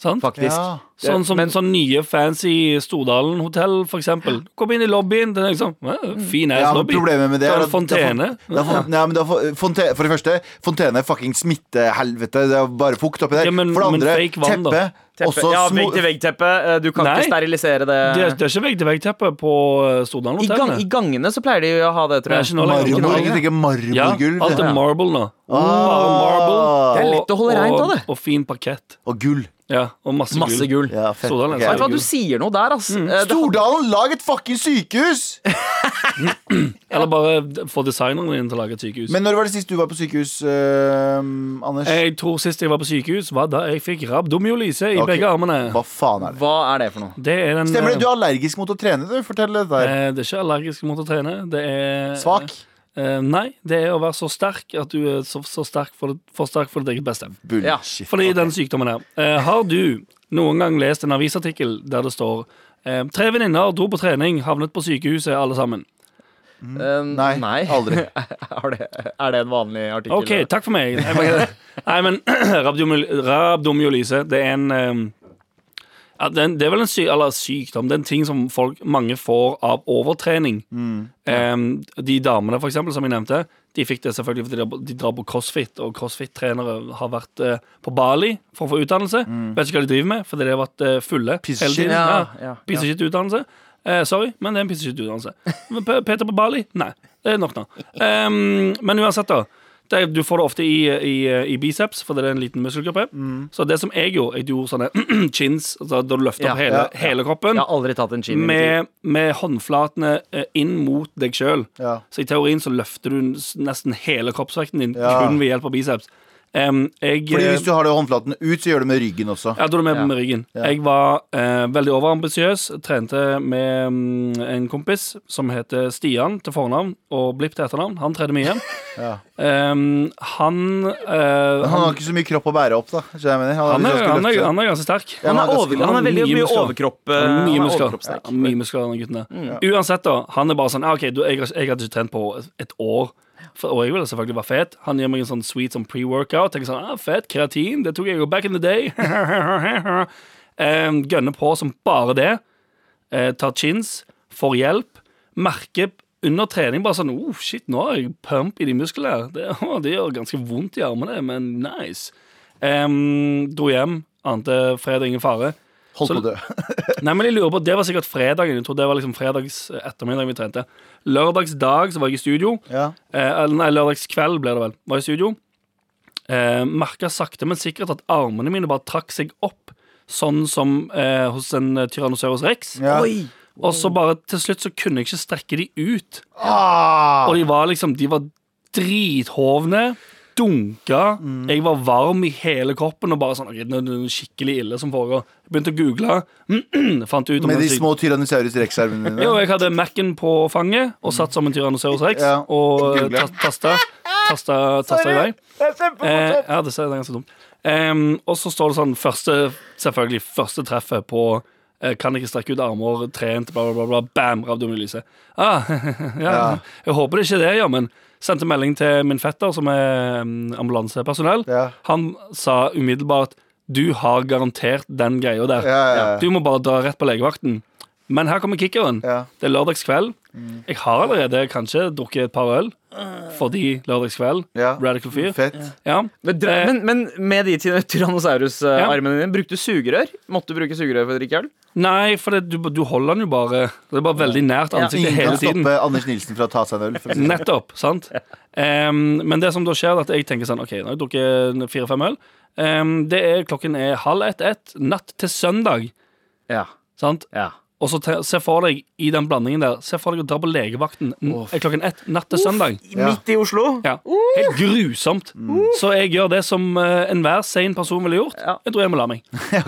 Sant? faktisk. Ja. Sånn som Men- sånn nye fancy Stordalen hotell, for eksempel. Kom inn i lobbyen, den er liksom eh, fin ass Ja, lobby. problemet med det er at fontene. det er ja, men det er fon- fonte- For det første, fontene er fucking smittehelvete. Det er bare fukt oppi der. Ja, men- for det andre, vann, teppe. Teppe. Også ja, vegg-til-vegg-teppe. Eh, Du kan Nei. ikke sterilisere det. Det er, det er ikke vegg-til-vegg-teppe på Stordalen hotell. I, gang. I gangene så pleier de å ha det, tror jeg. marmor. Jeg tenker Ja, alt er marble nå. Ah. Marble. Det er lett å holde reint av det. Og fin parkett. Og gull. Ja, og masse, Masse gull. Ja, fett. Stordalen er Vet du hva, du sier noe der, ass. Mm. Eh, det- Stordalen, lag et fucking sykehus! Eller bare få designeren din til å lage et sykehus. Men når var det sist du var på sykehus, eh, Anders? jeg tror sist jeg var på sykehus, var da jeg fikk rabdomyolyse i Ok. begge armene. Hva faen er det? Hva er det for noe? Det er den Stemmer det? eh, Du er allergisk mot å trene, du. Fortell det der. eh, Det er ikke allergisk mot å trene. Det er Svak? Eh, nei, det er å være så sterk at du er så, så sterk for, for sterk for ditt eget beste. Bullshit. Fordi den sykdommen her. Uh, har du noen gang lest en avisartikkel der det står uh, Tre venninner dro på trening, havnet på sykehuset alle sammen. Eh, Nei, aldri. er, det, er det en vanlig artikkel? OK, takk for meg. Nei, men rabdomyolyse, det er en eh, ja, er det er vel en syk, sykdom. Det er en ting som folk, mange får av overtrening. Eh, de damene for eksempel, som jeg nevnte, de fikk det selvfølgelig fordi de- de drar på crossfit, og crossfit-trenere har vært uh, på Bali for å få utdannelse. Vet ikke hva de driver med, fordi de har vært uh, fulle Piece hele tiden. Ja, Ja, ja, shit-utdannelse. uh, sorry, men det er en pisseskitt shit-utdannelse. Peter på Bali? Nei. Det er nok nå. Um, men uansett, da. Det, du får det ofte i, i, i biceps, for det er en liten muskelgruppe. Så det som jeg gjorde, jeg gjorde sånne chins, altså da du løfter Ja, opp hele, ja, hele kroppen, Jeg har aldri tatt en chin med, med håndflatene eh, inn mot deg sjøl. Så i teorien så løfter du nesten hele kroppsvekten din kun ved hjelp av biceps. Um, jeg, Fordi eh, hvis du har det håndflaten ut, så gjør du det med ryggen også. ja, da er du med Ja. med ryggen. Ja. Jeg var eh, veldig overambisiøs. Trente med mm, en kompis som heter Stian til fornavn og Blipp til etternavn. Han trente mye. Ja. Um, han eh, Han har ikke så mye kropp å bære opp, da. jeg mener. Han, han, er, han, er, han er ganske sterk. Ja, Han er, over, han er veldig mye mye muskler. overkropp. eh, Han han Mye er muskler. Ja, mye muskler, denne gutten. Uansett, da. Han er bare sånn ah, OK, du, jeg, har- jeg hadde ikke trent på et år. Og jeg ville selvfølgelig være fet. Han gir meg en sånn sweet sånn pre-workout. Tenker sånn, ah, Fett, kreatin, det tok jeg jo back in the day. um, Gønner på som bare det. Uh, tar chins, får hjelp. Merker under trening bare sånn oh, Shit, nå har jeg pump i de musklene. her. Det, oh, det gjør ganske vondt i armene, men nice. Um, dro hjem. Ante fred og ingen fare. Holdt Så- på å dø. Nei, men jeg lurer på, Det var sikkert fredagen. Jeg tror det var liksom fredags ettermiddag vi trente. Lørdags dag så var jeg i studio. Ja. Eh, nei, lørdags kveld ble det vel. Var i studio. Eh, Merka sakte, men sikkert at armene mine bare trakk seg opp. Sånn som eh, hos en eh, Tyrannosaurus rex. Ja. Oi! Og så bare til slutt så kunne jeg ikke strekke de ut. Ah! Og de var liksom De var drithovne. Dunka. Mm. Jeg var varm i hele kroppen og bare sånn Ok, det er noe skikkelig ille som foregår. Jeg begynte å google. Fant ut om Med de små Tyrannosaurus rex-armene dine. Jo, jeg hadde Mac-en på fanget og satt som en Tyrannosaurus rex. Ja. Og tasta, tasta, tasta i vei. Eh, ja, det ser- er ganske dumt. Um, og så står det sånn første, selvfølgelig første treffet på eh, kan ikke strekke ut armer, trent, bla, bla, bla. bla bam, rabdomyolyse. Ah, ja, Ja. Jeg håper det ikke er det, ja, men sendte melding til min fetter, som er um, ambulansepersonell. Ja. Han sa umiddelbart du har garantert den greia der. Ja, ja. Du må bare dra rett på legevakten. Men her kommer kickeren. Det er lørdagskveld. Jeg har allerede kanskje drukket et par øl fordi lørdagskveld. Ja. Radical Fear. Fett. Ja. Men, Eh, men, men med de ty- Ja. Tyrannosaurus-armene dine, brukte du sugerør? Måtte du bruke sugerør for å drikke øl? Nei, for det, du, du holder den jo bare Det er bare veldig nært ansiktet Ingen hele kan stoppe Anders Nilsen fra å ta seg en øl. Sånn. Nettopp. sant? Um, men det som da skjer, er at jeg tenker sånn OK, nå har jeg drukket fire-fem øl. Um, det er, klokken er halv ett-ett natt til søndag. Ja. sant? ja. Og så te, se for deg i den blandingen der Se for deg å dra på legevakten er klokken ett natt til søndag. Ja. Midt i Oslo? Ja. Helt grusomt. Så jeg gjør det som uh, enhver sein person ville gjort. Ja. Jeg tror jeg må la meg.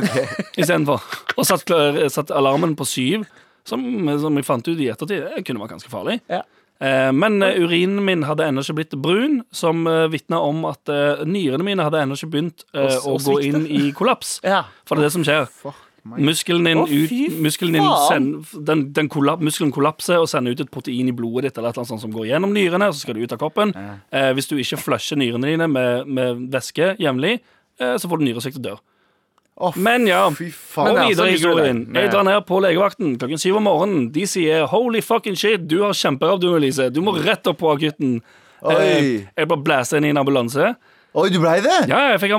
Istedenfor. Og satt, klar- satt alarmen på syv. Som, som jeg fant ut i ettertid, det kunne vært ganske farlig. Ja. Uh, men uh, urinen min hadde ennå ikke blitt brun, som uh, vitna om at uh, nyrene mine hadde ennå ikke begynt eh, å gå inn i kollaps. Ja. For det er det som skjer. Muskelen din, Å, fy ut, muskelen din faen. send, den, den kollap, muskelen kollapser og sender ut et protein i blodet ditt eller et eller annet sånt som går gjennom nyrene, og så skal det ut av kroppen. Eh, hvis du ikke flusher nyrene dine med, med væske jevnlig, eh, så får du nyresvikt og dør. Å, Men ja, fy faen. Men videre i du historien. Jeg drar ned på legevakten klokken syv om morgenen. De sier 'holy fucking shit, du har kjempeabdominalise'. Du må rett opp på akutten. Oi. Eh, jeg bare blæser inn i en ambulanse. Oi, du blei det? Ja, jeg fikk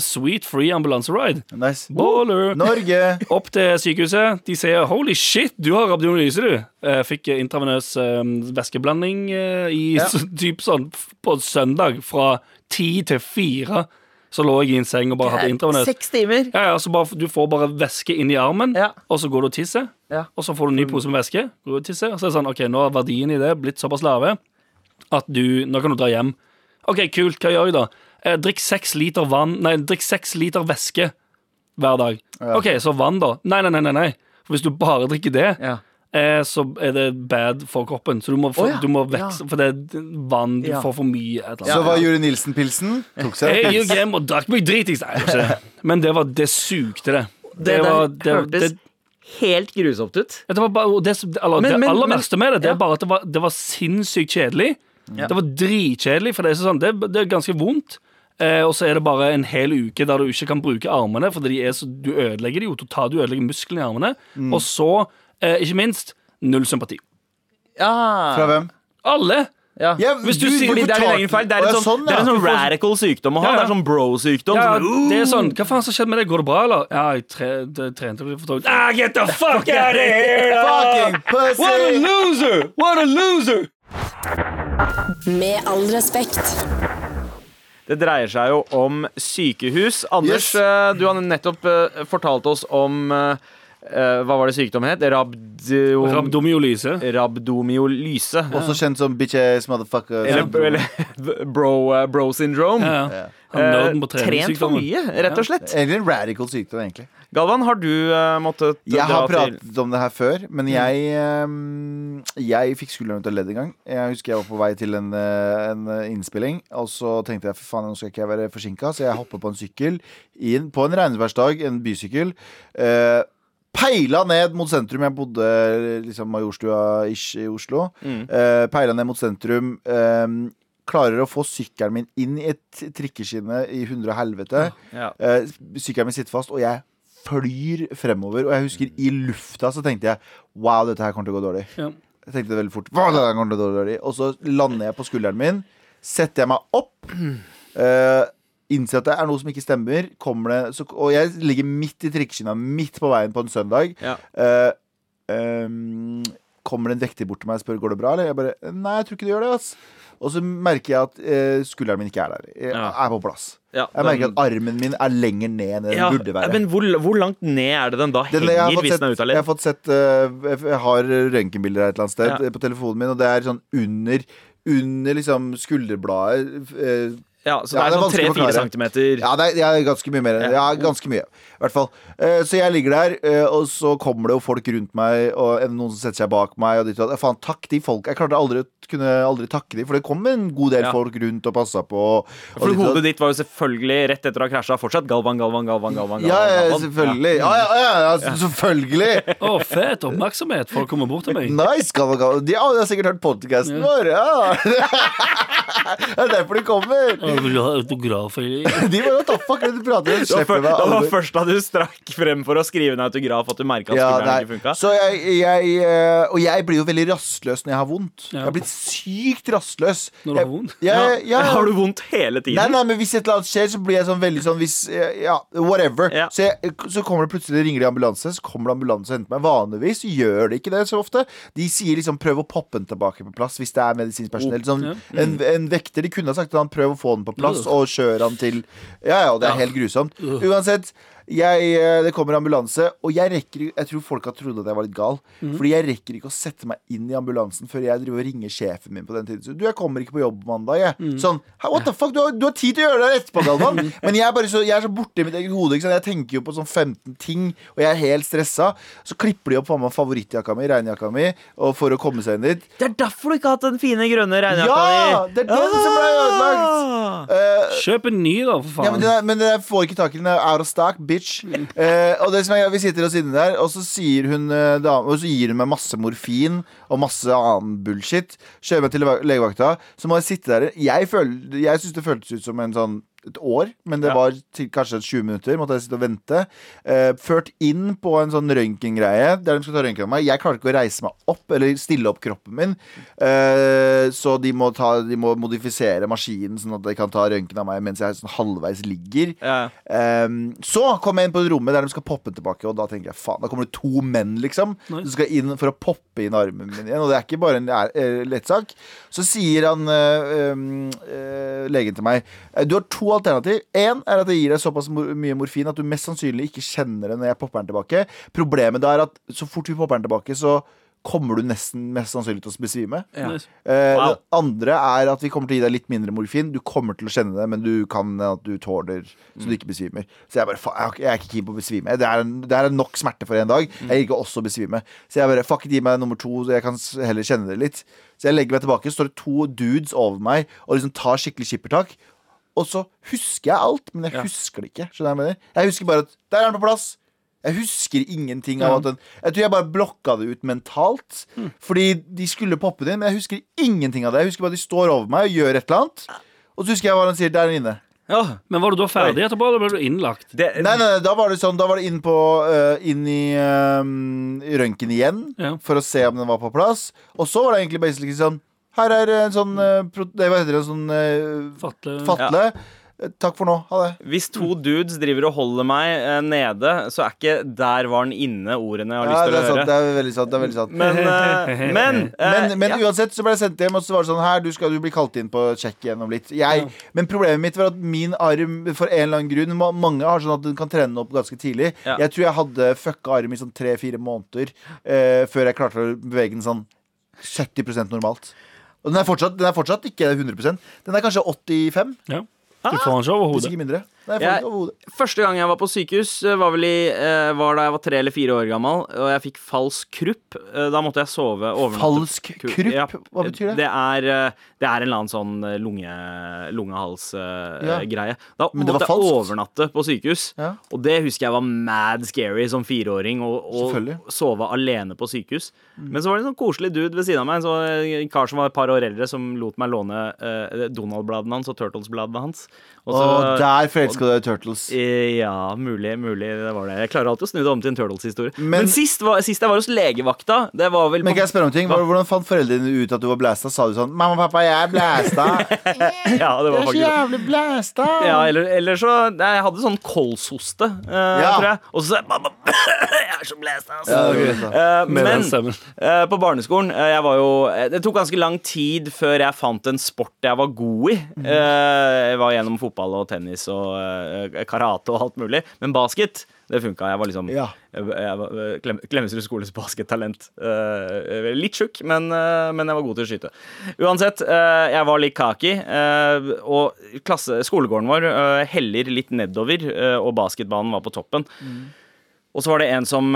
sweet free ambulanseride. Nice. Baller. Norge. Opp til sykehuset. De sier 'holy shit, du har abdominalyse', du. Jeg fikk eh, intravenøs eh, væskeblanding eh, i Ja. typ sånn på søndag fra ti til fire. Så lå jeg i en seng og bare hadde intravenøs. Seks timer. Ja, ja, så bare, Du får bare væske inn i armen, Ja. og så går du og tisser. Ja. Og så får du en ny pose med væske. Går du og tisser, og så er det sånn, ok, Nå har verdien i det blitt såpass lave at du, nå kan du dra hjem. OK, kult. Hva gjør jeg da? Eh, drikk seks liter vann Nei, drikk seks liter væske hver dag. OK, så vann, da? Nei, nei, nei. nei, nei. For hvis du bare drikker det, Ja. eh, så er det bad for kroppen. Så du må, få, Å, ja. du må vekse, for det er vann du Ja. får for mye. Et eller Så annet. hva gjorde Nilsen-pilsen? Tok seg Jeg en gikk pils. hjem og drakk meg dritings. Nei, det ikke det. Men det var Det sugde, det. Det, Det var det, hørtes det, helt grusomt ut. det, var bare, og det, eller, Men- det men- aller men- verste med det, det ja. er bare at det var, det var sinnssykt kjedelig. Ja. Det var dritkjedelig, for det er, sånn, det, det er ganske vondt. Eh, og så er det bare en hel uke der du ikke kan bruke armene, fordi de er så, du ødelegger de jo totalt. Du ødelegger musklene i armene. Mm. Og så, eh, ikke minst, null sympati. Ja. Fra hvem? Alle! Ja. Ja, Hvis du, sier fordi det er din egen feil. Det er en sånn, sånn, det er en ja. sånn radical sykdom å ha. Ja, ja. Det er sånn bro-sykdom. Ja, Sånn, det er sånn, Hva faen som skjedde med deg? Går det bra, eller? Ja, jeg tre, det, trente litt for tungt. Ah, get the fuck out of here! Fucking pussy! What a loser! What a loser! Med all respekt. Det dreier seg jo om sykehus. Anders, Yes. eh, du har nettopp eh, fortalt oss om eh, Hva var det sykdom het? Rabdomiolyse Rabdomyolyse. Rabdomyolyse. Også kjent som bitches, motherfucker. Eller, eller bro, bro syndrome. Ja, ja. Ja. Eh, Trent for mye, rett og slett. Egentlig en radical sykdom, egentlig. Galvan, har du uh, måttet Jeg har har til pratet om det her før, men jeg um, Jeg fikk skulderen ut av ledd en gang. Jeg husker jeg var på vei til en, eh, en eh, innspilling, og så tenkte jeg for faen, nå skal ikke jeg være forsinka, så jeg hopper på en sykkel inn på en regnværsdag, en bysykkel. Uh, Peila ned mot sentrum. Jeg bodde liksom Majorstua-ish i Oslo. Mm. Uh, peila ned mot sentrum. ehm, klarer å få sykkelen min inn i et trikkeskinne i hundre og helvete. Ja. Uh, sykkelen min sitter fast, og jeg flyr fremover. Og jeg husker i lufta så tenkte jeg wow, dette her kommer til å gå dårlig. Ja. Jeg tenkte det veldig fort. Wow, dette her kommer til å gå dårlig Og så lander jeg på skulderen min, setter jeg meg opp. Uh, Innser at det er noe som ikke stemmer. Kommer det, så, og jeg ligger midt i trikkeskinna, midt på veien på en søndag. Ja. Uh, um, kommer det en vekter bort til meg og spør går det bra. Eller jeg bare Nei, jeg tror ikke det gjør det. ass Og så merker jeg at eh, skulderen min ikke er der. Jeg Ja. er på plass. Ja, Jeg merker den- at armen min er lenger ned enn den ja, burde være. Men hvor, hvor langt ned er det den da Den, jeg, har henger fått hvis sett, den er jeg har ledd? fått sett eh, Jeg har røntgenbilder her et eller annet sted Ja. eh, på telefonen min, og det er sånn under Under liksom skulderbladet. eh, Ja, så det Ja, er det er sånn tre-fire 3-4 centimeter. Ja, det er, det er ganske mye mer. Ja. Ja, ganske mye. I hvert fall. Eh, så jeg ligger der, eh, og så kommer det jo folk rundt meg, og er noen som setter seg bak meg, og de tror at faen, takk de folk. Jeg klarte aldri, kunne aldri takke de, for det kom en god del Ja. folk rundt og passa på. Og, For ditt og hodet ditt var jo selvfølgelig rett etter å ha krasja fortsatt Galvan, Galvan, Galvan. Galvan, Galvan, Ja, ja, Galvan. selvfølgelig. Ja, ja, ja, ja, selvfølgelig. Å, fet oppmerksomhet. Folk kommer bort til meg. Nice, Galvan, Galvan. De, ja, de har sikkert hørt podkasten vår. Ja. det er derfor de kommer. Å, vil du ha autograf, eller? De var jo the fuck det du prater om? Det var, det var først da du strakk frem for å skrive en autograf at du merka at Ja, skulderen ikke funka. Så jeg, jeg, eh, og jeg blir jo veldig rastløs når jeg har vondt. Ja. Jeg har blitt sykt rastløs. Når du har vondt? Jeg, jeg, jeg, Har du vondt hele tiden? Nei, nei, men hvis et eller annet skjer, så blir jeg sånn veldig sånn hvis, eh, Ja, whatever. Ja. Så, jeg, så kommer det plutselig ringer de ambulanse, så kommer det ambulanse og henter meg. Vanligvis gjør det ikke det så ofte. De sier liksom prøv å poppe den tilbake på plass hvis det er medisinsk personell. Sånn, en, en vekter de kunne ha sagt at han prøv å få den på plass og kjører han til Ja, ja, og det er helt grusomt. Uansett. Jeg, eh, det kommer ambulanse, og jeg rekker Jeg tror folk har trodd at jeg var litt gal. Mm. Fordi jeg rekker ikke å sette meg inn i ambulansen før jeg driver og ringer sjefen min på den tiden. Så, du, jeg kommer ikke på jobb mandag, jeg. Mm. Sånn, "Hæ, what the fuck, du har, du har tid til å gjøre det etterpå, Galvan. Men jeg er bare så, jeg er så borte i mitt eget hode. Jeg tenker jo på sånn 15 ting, og jeg er helt stressa. Så klipper de opp på meg favorittjakka mi, regnjakka mi, og for å komme seg inn dit. Det er derfor du ikke har hatt den fine grønne regnjakka Ja! di. Det er den som ble ødelagt! Uh, Kjøp en ny, da, for Ja, faen. men, det er, men jeg får ikke tak i den. Den er out of stock, bitch. Eh, og det som er, Vi sitter oss inne der, og så, sier hun, eh, dame, og så gir hun meg masse morfin og masse annen bullshit. Kjører meg til legevakta. Så må jeg sitte der. Jeg, føl- jeg syns det føltes ut som en sånn et år, men det Ja. var til kanskje 20 minutter. Måtte jeg sitte og vente. Eh, ført inn på en sånn røntgengreie der de skal ta røntgen av meg. Jeg klarte ikke å reise meg opp eller stille opp kroppen min. Eh, så de må, ta, de må modifisere maskinen sånn at de kan ta røntgen av meg mens jeg sånn halvveis ligger. Ja. Eh, så kom jeg inn på et rommet der de skal poppe tilbake, og da tenker jeg faen, da kommer det to menn, liksom. Som skal inn for å poppe inn armen min igjen. Og det er ikke bare en eh, lettsak. Så sier han eh, eh, legen til meg Du har to alternativ. Én er at det gir deg såpass mye morfin at du mest sannsynlig ikke kjenner det når jeg popper den tilbake. Problemet da er at så fort vi popper den tilbake, så kommer du nesten mest sannsynlig til å besvime. Ja. Nice. Eh, Wow. Det andre er at vi kommer til å gi deg litt mindre morfin. Du kommer til å kjenne det, men du kan at du tåler så du ikke besvimer. Så jeg bare, jeg er ikke keen på å besvime. Det er, det er nok smerte for en dag. Jeg liker også å besvime. Så jeg bare, fuck it, gi meg nummer to, så jeg kan heller kjenne det litt. Så jeg legger meg tilbake, så står det to dudes over meg og liksom tar skikkelig skippertak. Og så husker jeg alt, men jeg Ja. husker det ikke. Skjønner jeg mener? Jeg husker bare at der er den på plass. Jeg husker ingenting av at den Jeg tror jeg bare blokka det ut mentalt. Fordi de skulle poppe det inn, men jeg husker ingenting av det. Jeg husker bare at de står over meg og gjør et eller annet. Og så husker jeg hva han sier der inne. Ja, Men var du da ferdig etterpå, eller ble du innlagt? det, Nei, nei, nei, da var det sånn Da var det inn på uh, Inn i uh, røntgen igjen Ja. For å se om den var på plass Og så var det egentlig basically sånn Her er en sånn pro- det, Hva heter det? Sånn øh, Fatle. fatle Eh, Takk for nå, ha det Hvis to dudes driver og holder meg eh, nede, så er ikke 'der var den inne' ordene jeg har Ja, lyst det til er å sant, høre. det er veldig sant, det er veldig sant Men, eh, men, eh, Men, men ja. uansett så ble jeg sendt hjem, og så var det sånn her, du skal du bli kalt inn på sjekk igjen om litt. Jeg, Men problemet mitt var at min arm, for en eller annen grunn ma- Mange har sånn at den kan trene opp ganske tidlig. Ja. Jeg tror jeg hadde fucka arm i sånn tre-fire måneder eh, før jeg klarte å bevege den sånn 70% normalt. Og den er, fortsatt, den er fortsatt ikke 100% Den er kanskje 85, Ja. Du får den ikke over hvis hodet. ikke mindre. Jeg- Første gang jeg var på sykehus, eh, var vel i, eh, var da jeg var tre eller fire år gammel, og jeg fikk falsk krupp. Eh, Da måtte jeg sove. Falsk krupp? Ja. Hva betyr det? Det er, det er en eller annen sånn lunge, lungehalsgreie. Ja. Da Men det måtte var jeg overnatte på sykehus. Ja. Og det husker jeg var mad scary som fireåring, å-. Mm. sove alene på sykehus. Men så var det en sånn koselig dude ved siden av meg, en så, en kar som var et par år eldre, som lot meg låne eh, Donald-bladene hans og Turtles-bladene hans. Og der forelska du deg i Turtles. Eh, Ja, mulig, mulig det var det. Jeg klarer alltid å snu det om til en Turtles-historie. Men, Men- sist, var, sist jeg var hos legevakta, det var vel Men kan jeg spørre om ting? Hva? Hvordan fant foreldrene ut at du var blæsta? Sa du sånn 'Mamma, pappa, jeg er blæsta'? Ja, det Du var er så jævlig blæsta! ja, eller, eller så Jeg hadde sånn kolshoste, uh, Ja. tror jeg. Og så sa jeg mamma, jeg er så blæst, altså. Ja. Eh, Med men uh, på barneskolen jeg var jo, Det tok ganske lang tid før jeg fant en sport jeg var god i. Jeg var gjennom fotball og tennis og eh, karate og alt mulig. Men basket, det funka. Jeg var liksom Ja. eh, Klem, Klemetsrud skoles baskettalent. Uh, litt tjukk, men, uh, men jeg var god til å skyte. Uansett, uh, jeg var litt kaki, eh, og klasse, skolegården vår eh, heller litt nedover, eh, og basketbanen var på toppen. Og så var det en som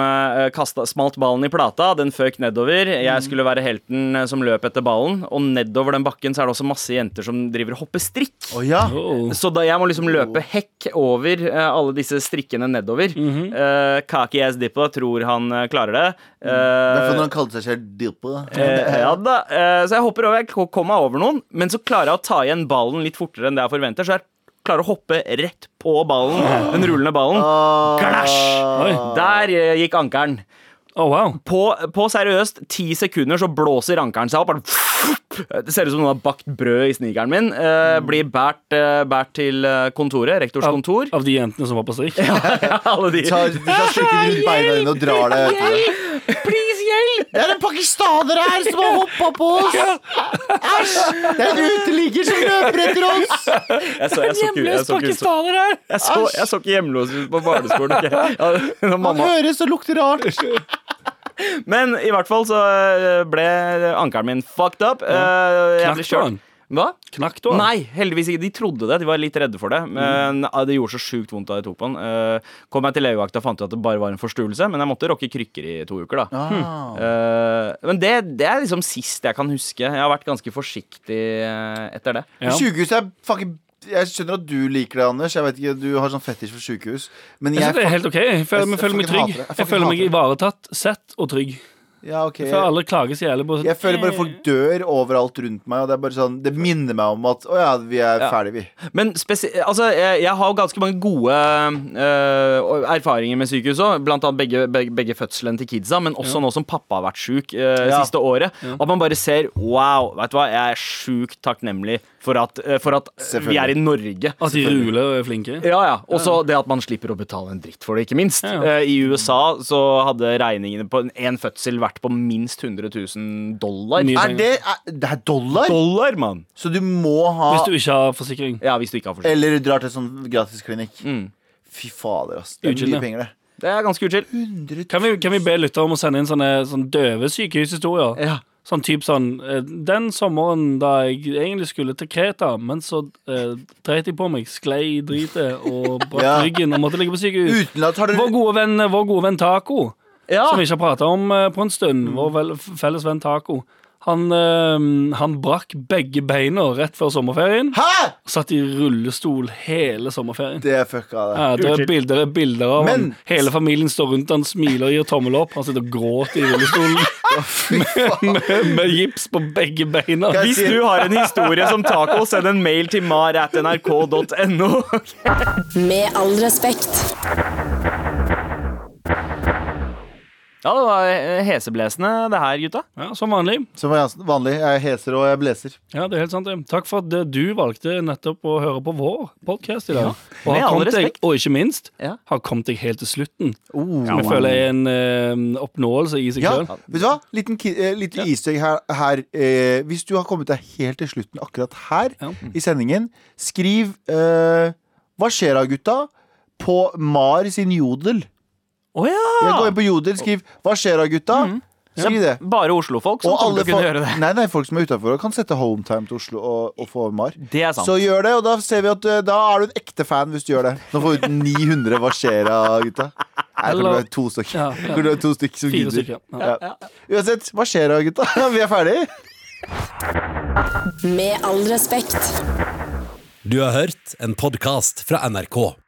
kastet, smalt ballen i plata. Den føk nedover. Jeg skulle være helten eh, som løp etter ballen. Og nedover den bakken så er det også masse jenter som driver og hopper strikk. Oh, ja. Oh. Så da jeg må liksom løpe hekk over eh, alle disse strikkene nedover. Eh, Kaki ass Dippo tror han eh, klarer det. Det er når fordi han kalte seg selv Dilpe. Uh, ja da, eh, Så jeg hopper over. Jeg kommer meg over noen, men så klarer jeg å ta igjen ballen litt fortere enn det jeg forventer. Så jeg klarer å hoppe rett på ballen, den rullende ballen. Glasj! Der eh, gikk ankeren. Oh, wow. På, på seriøst ti sekunder så blåser ankeren seg opp. Det ser ut som noen har bakt brød i snikeren min. Eh, blir båret eh, båret til eh, kontoret, rektors Av, kontor. av de jentene som var på strikk? Alle de. Tar, de tar strikken rundt beina dine og drar deg hjelp! Det er en pakistaner her som har hoppa på oss! Æsj! Det er en uteligger som løper etter oss! Jeg så, jeg jeg så, ikke, så, jeg så, jeg så ikke hjemløs ut på barneskolen. Okay? Ja, når Man høres og lukter rart. Men i hvert fall så eh, ble ankelen min fucked up. Ja. Jeg ble kjørt. Hva? Knakk du? Nei, heldigvis ikke. De trodde det. De var litt redde for det. Men Mm. det gjorde så sjukt vondt da jeg tok på den. Eh, Kom jeg til legevakta og fant ut at det bare var en forstuelse, men jeg måtte rocke krykker i to uker, da. Ah. Eh, men det, det er liksom sist jeg kan huske. Jeg har vært ganske forsiktig eh, etter det. Ja. Sykehus er fucking Jeg skjønner at du liker det, Anders. Jeg vet ikke, Du har sånn fetisj for sykehus. Men Jeg jeg, synes det er helt ok. Jeg føler, Jeg jeg føler meg trygg. Jeg Jeg føler meg ivaretatt, sett og trygg. Ja, ok Jeg føler alle klager så jævlig på sånn, Jeg føler bare folk dør overalt rundt meg, og det er bare sånn Det minner meg om at å ja, vi er Ja. ferdige, vi. Men spesi altså, jeg, jeg har ganske mange gode uh, erfaringer med sykehus òg. Blant annet begge, begge, begge fødslene til kidsa, men også nå som pappa har vært sjuk uh, Ja. siste året. At man bare ser Wow, vet du hva, jeg er sjukt takknemlig for at, øh, for at vi er i Norge. At de ruler og er flinke. Ja, ja. Og så det at man slipper å betale en dritt for det, ikke minst. Ja, ja. Eh, I USA så hadde regningene på en- en fødsel vært på minst 100 000 dollar. Er det, er, det er dollar? Dollar, mann! Så du må ha Hvis du ikke har forsikring. Ja, hvis du ikke har forsikring. Eller drar til sånn gratisklinikk. Mm. Fy fader, ass. Det er Utskyldig. mye penger, det. Det er ganske uchill. Kan vi, kan vi be lyttere om å sende inn sånne, sånne døve sykehushistorier? Ja. Sånn type sånn eh, Den sommeren da jeg egentlig skulle til Kreta, men så eh, dreit jeg på meg, sklei i dritet og brakk Ja. ryggen og måtte ligge på sykehus. Har Vår gode venn, vår gode venn Taco, Ja. som vi ikke har prata om eh, på en stund, vår vel, felles venn Taco, han, eh, han brakk begge beina rett før sommerferien. Hæ?! Satt i rullestol hele sommerferien. Det er fucka, det. Ja, det er bilder, det er bilder av Men- han. Hele familien står rundt han, smiler og gir tommel opp. Han sitter og gråter i rullestolen med, med gips på begge beina. Hvis si- du har en historie som taco, send en mail til mar.nrk.no. Med all respekt. Ja, det var eh, heseblesende det her, gutta. Ja, Som vanlig. Som vanlig. Jeg heser og jeg bleser. Ja, det er helt sant. Takk for at eh, du valgte nettopp å høre på vår podkast i dag. og, med har kommet deg, respekt. og ikke minst Ja. har kommet deg helt til slutten. Oh. Som jeg føler er en uh, oppnåelse i seg Ja, sjøl. vet du hva? Liten, ki- eh, lite easter egg her. her eh, hvis du har kommet deg helt til slutten akkurat her Ja. i sendingen, skriv eh, Hva skjer da, gutta? På Mar sin jodel. Å ja! Jeg går inn på jodel, skriv 'Hva skjer da, gutta?' Skriv det. Bare Oslo-folk som å kunne folk, gjøre det. nei, nei, folk som er utafor, kan sette hometime til Oslo og, og få Mar. Det er sant. Så gjør det, og da ser vi at eh, da er du en ekte fan hvis du gjør det. Nå får vi 900 Hva skjer da, gutta? Nei, jeg tror det er to stykker. Ja, ja. det er to stykker som Fire gidder. Ja. Ja. Uansett, hva skjer da, gutta? Vi er ferdige. Med all respekt. Du har hørt en podkast fra NRK.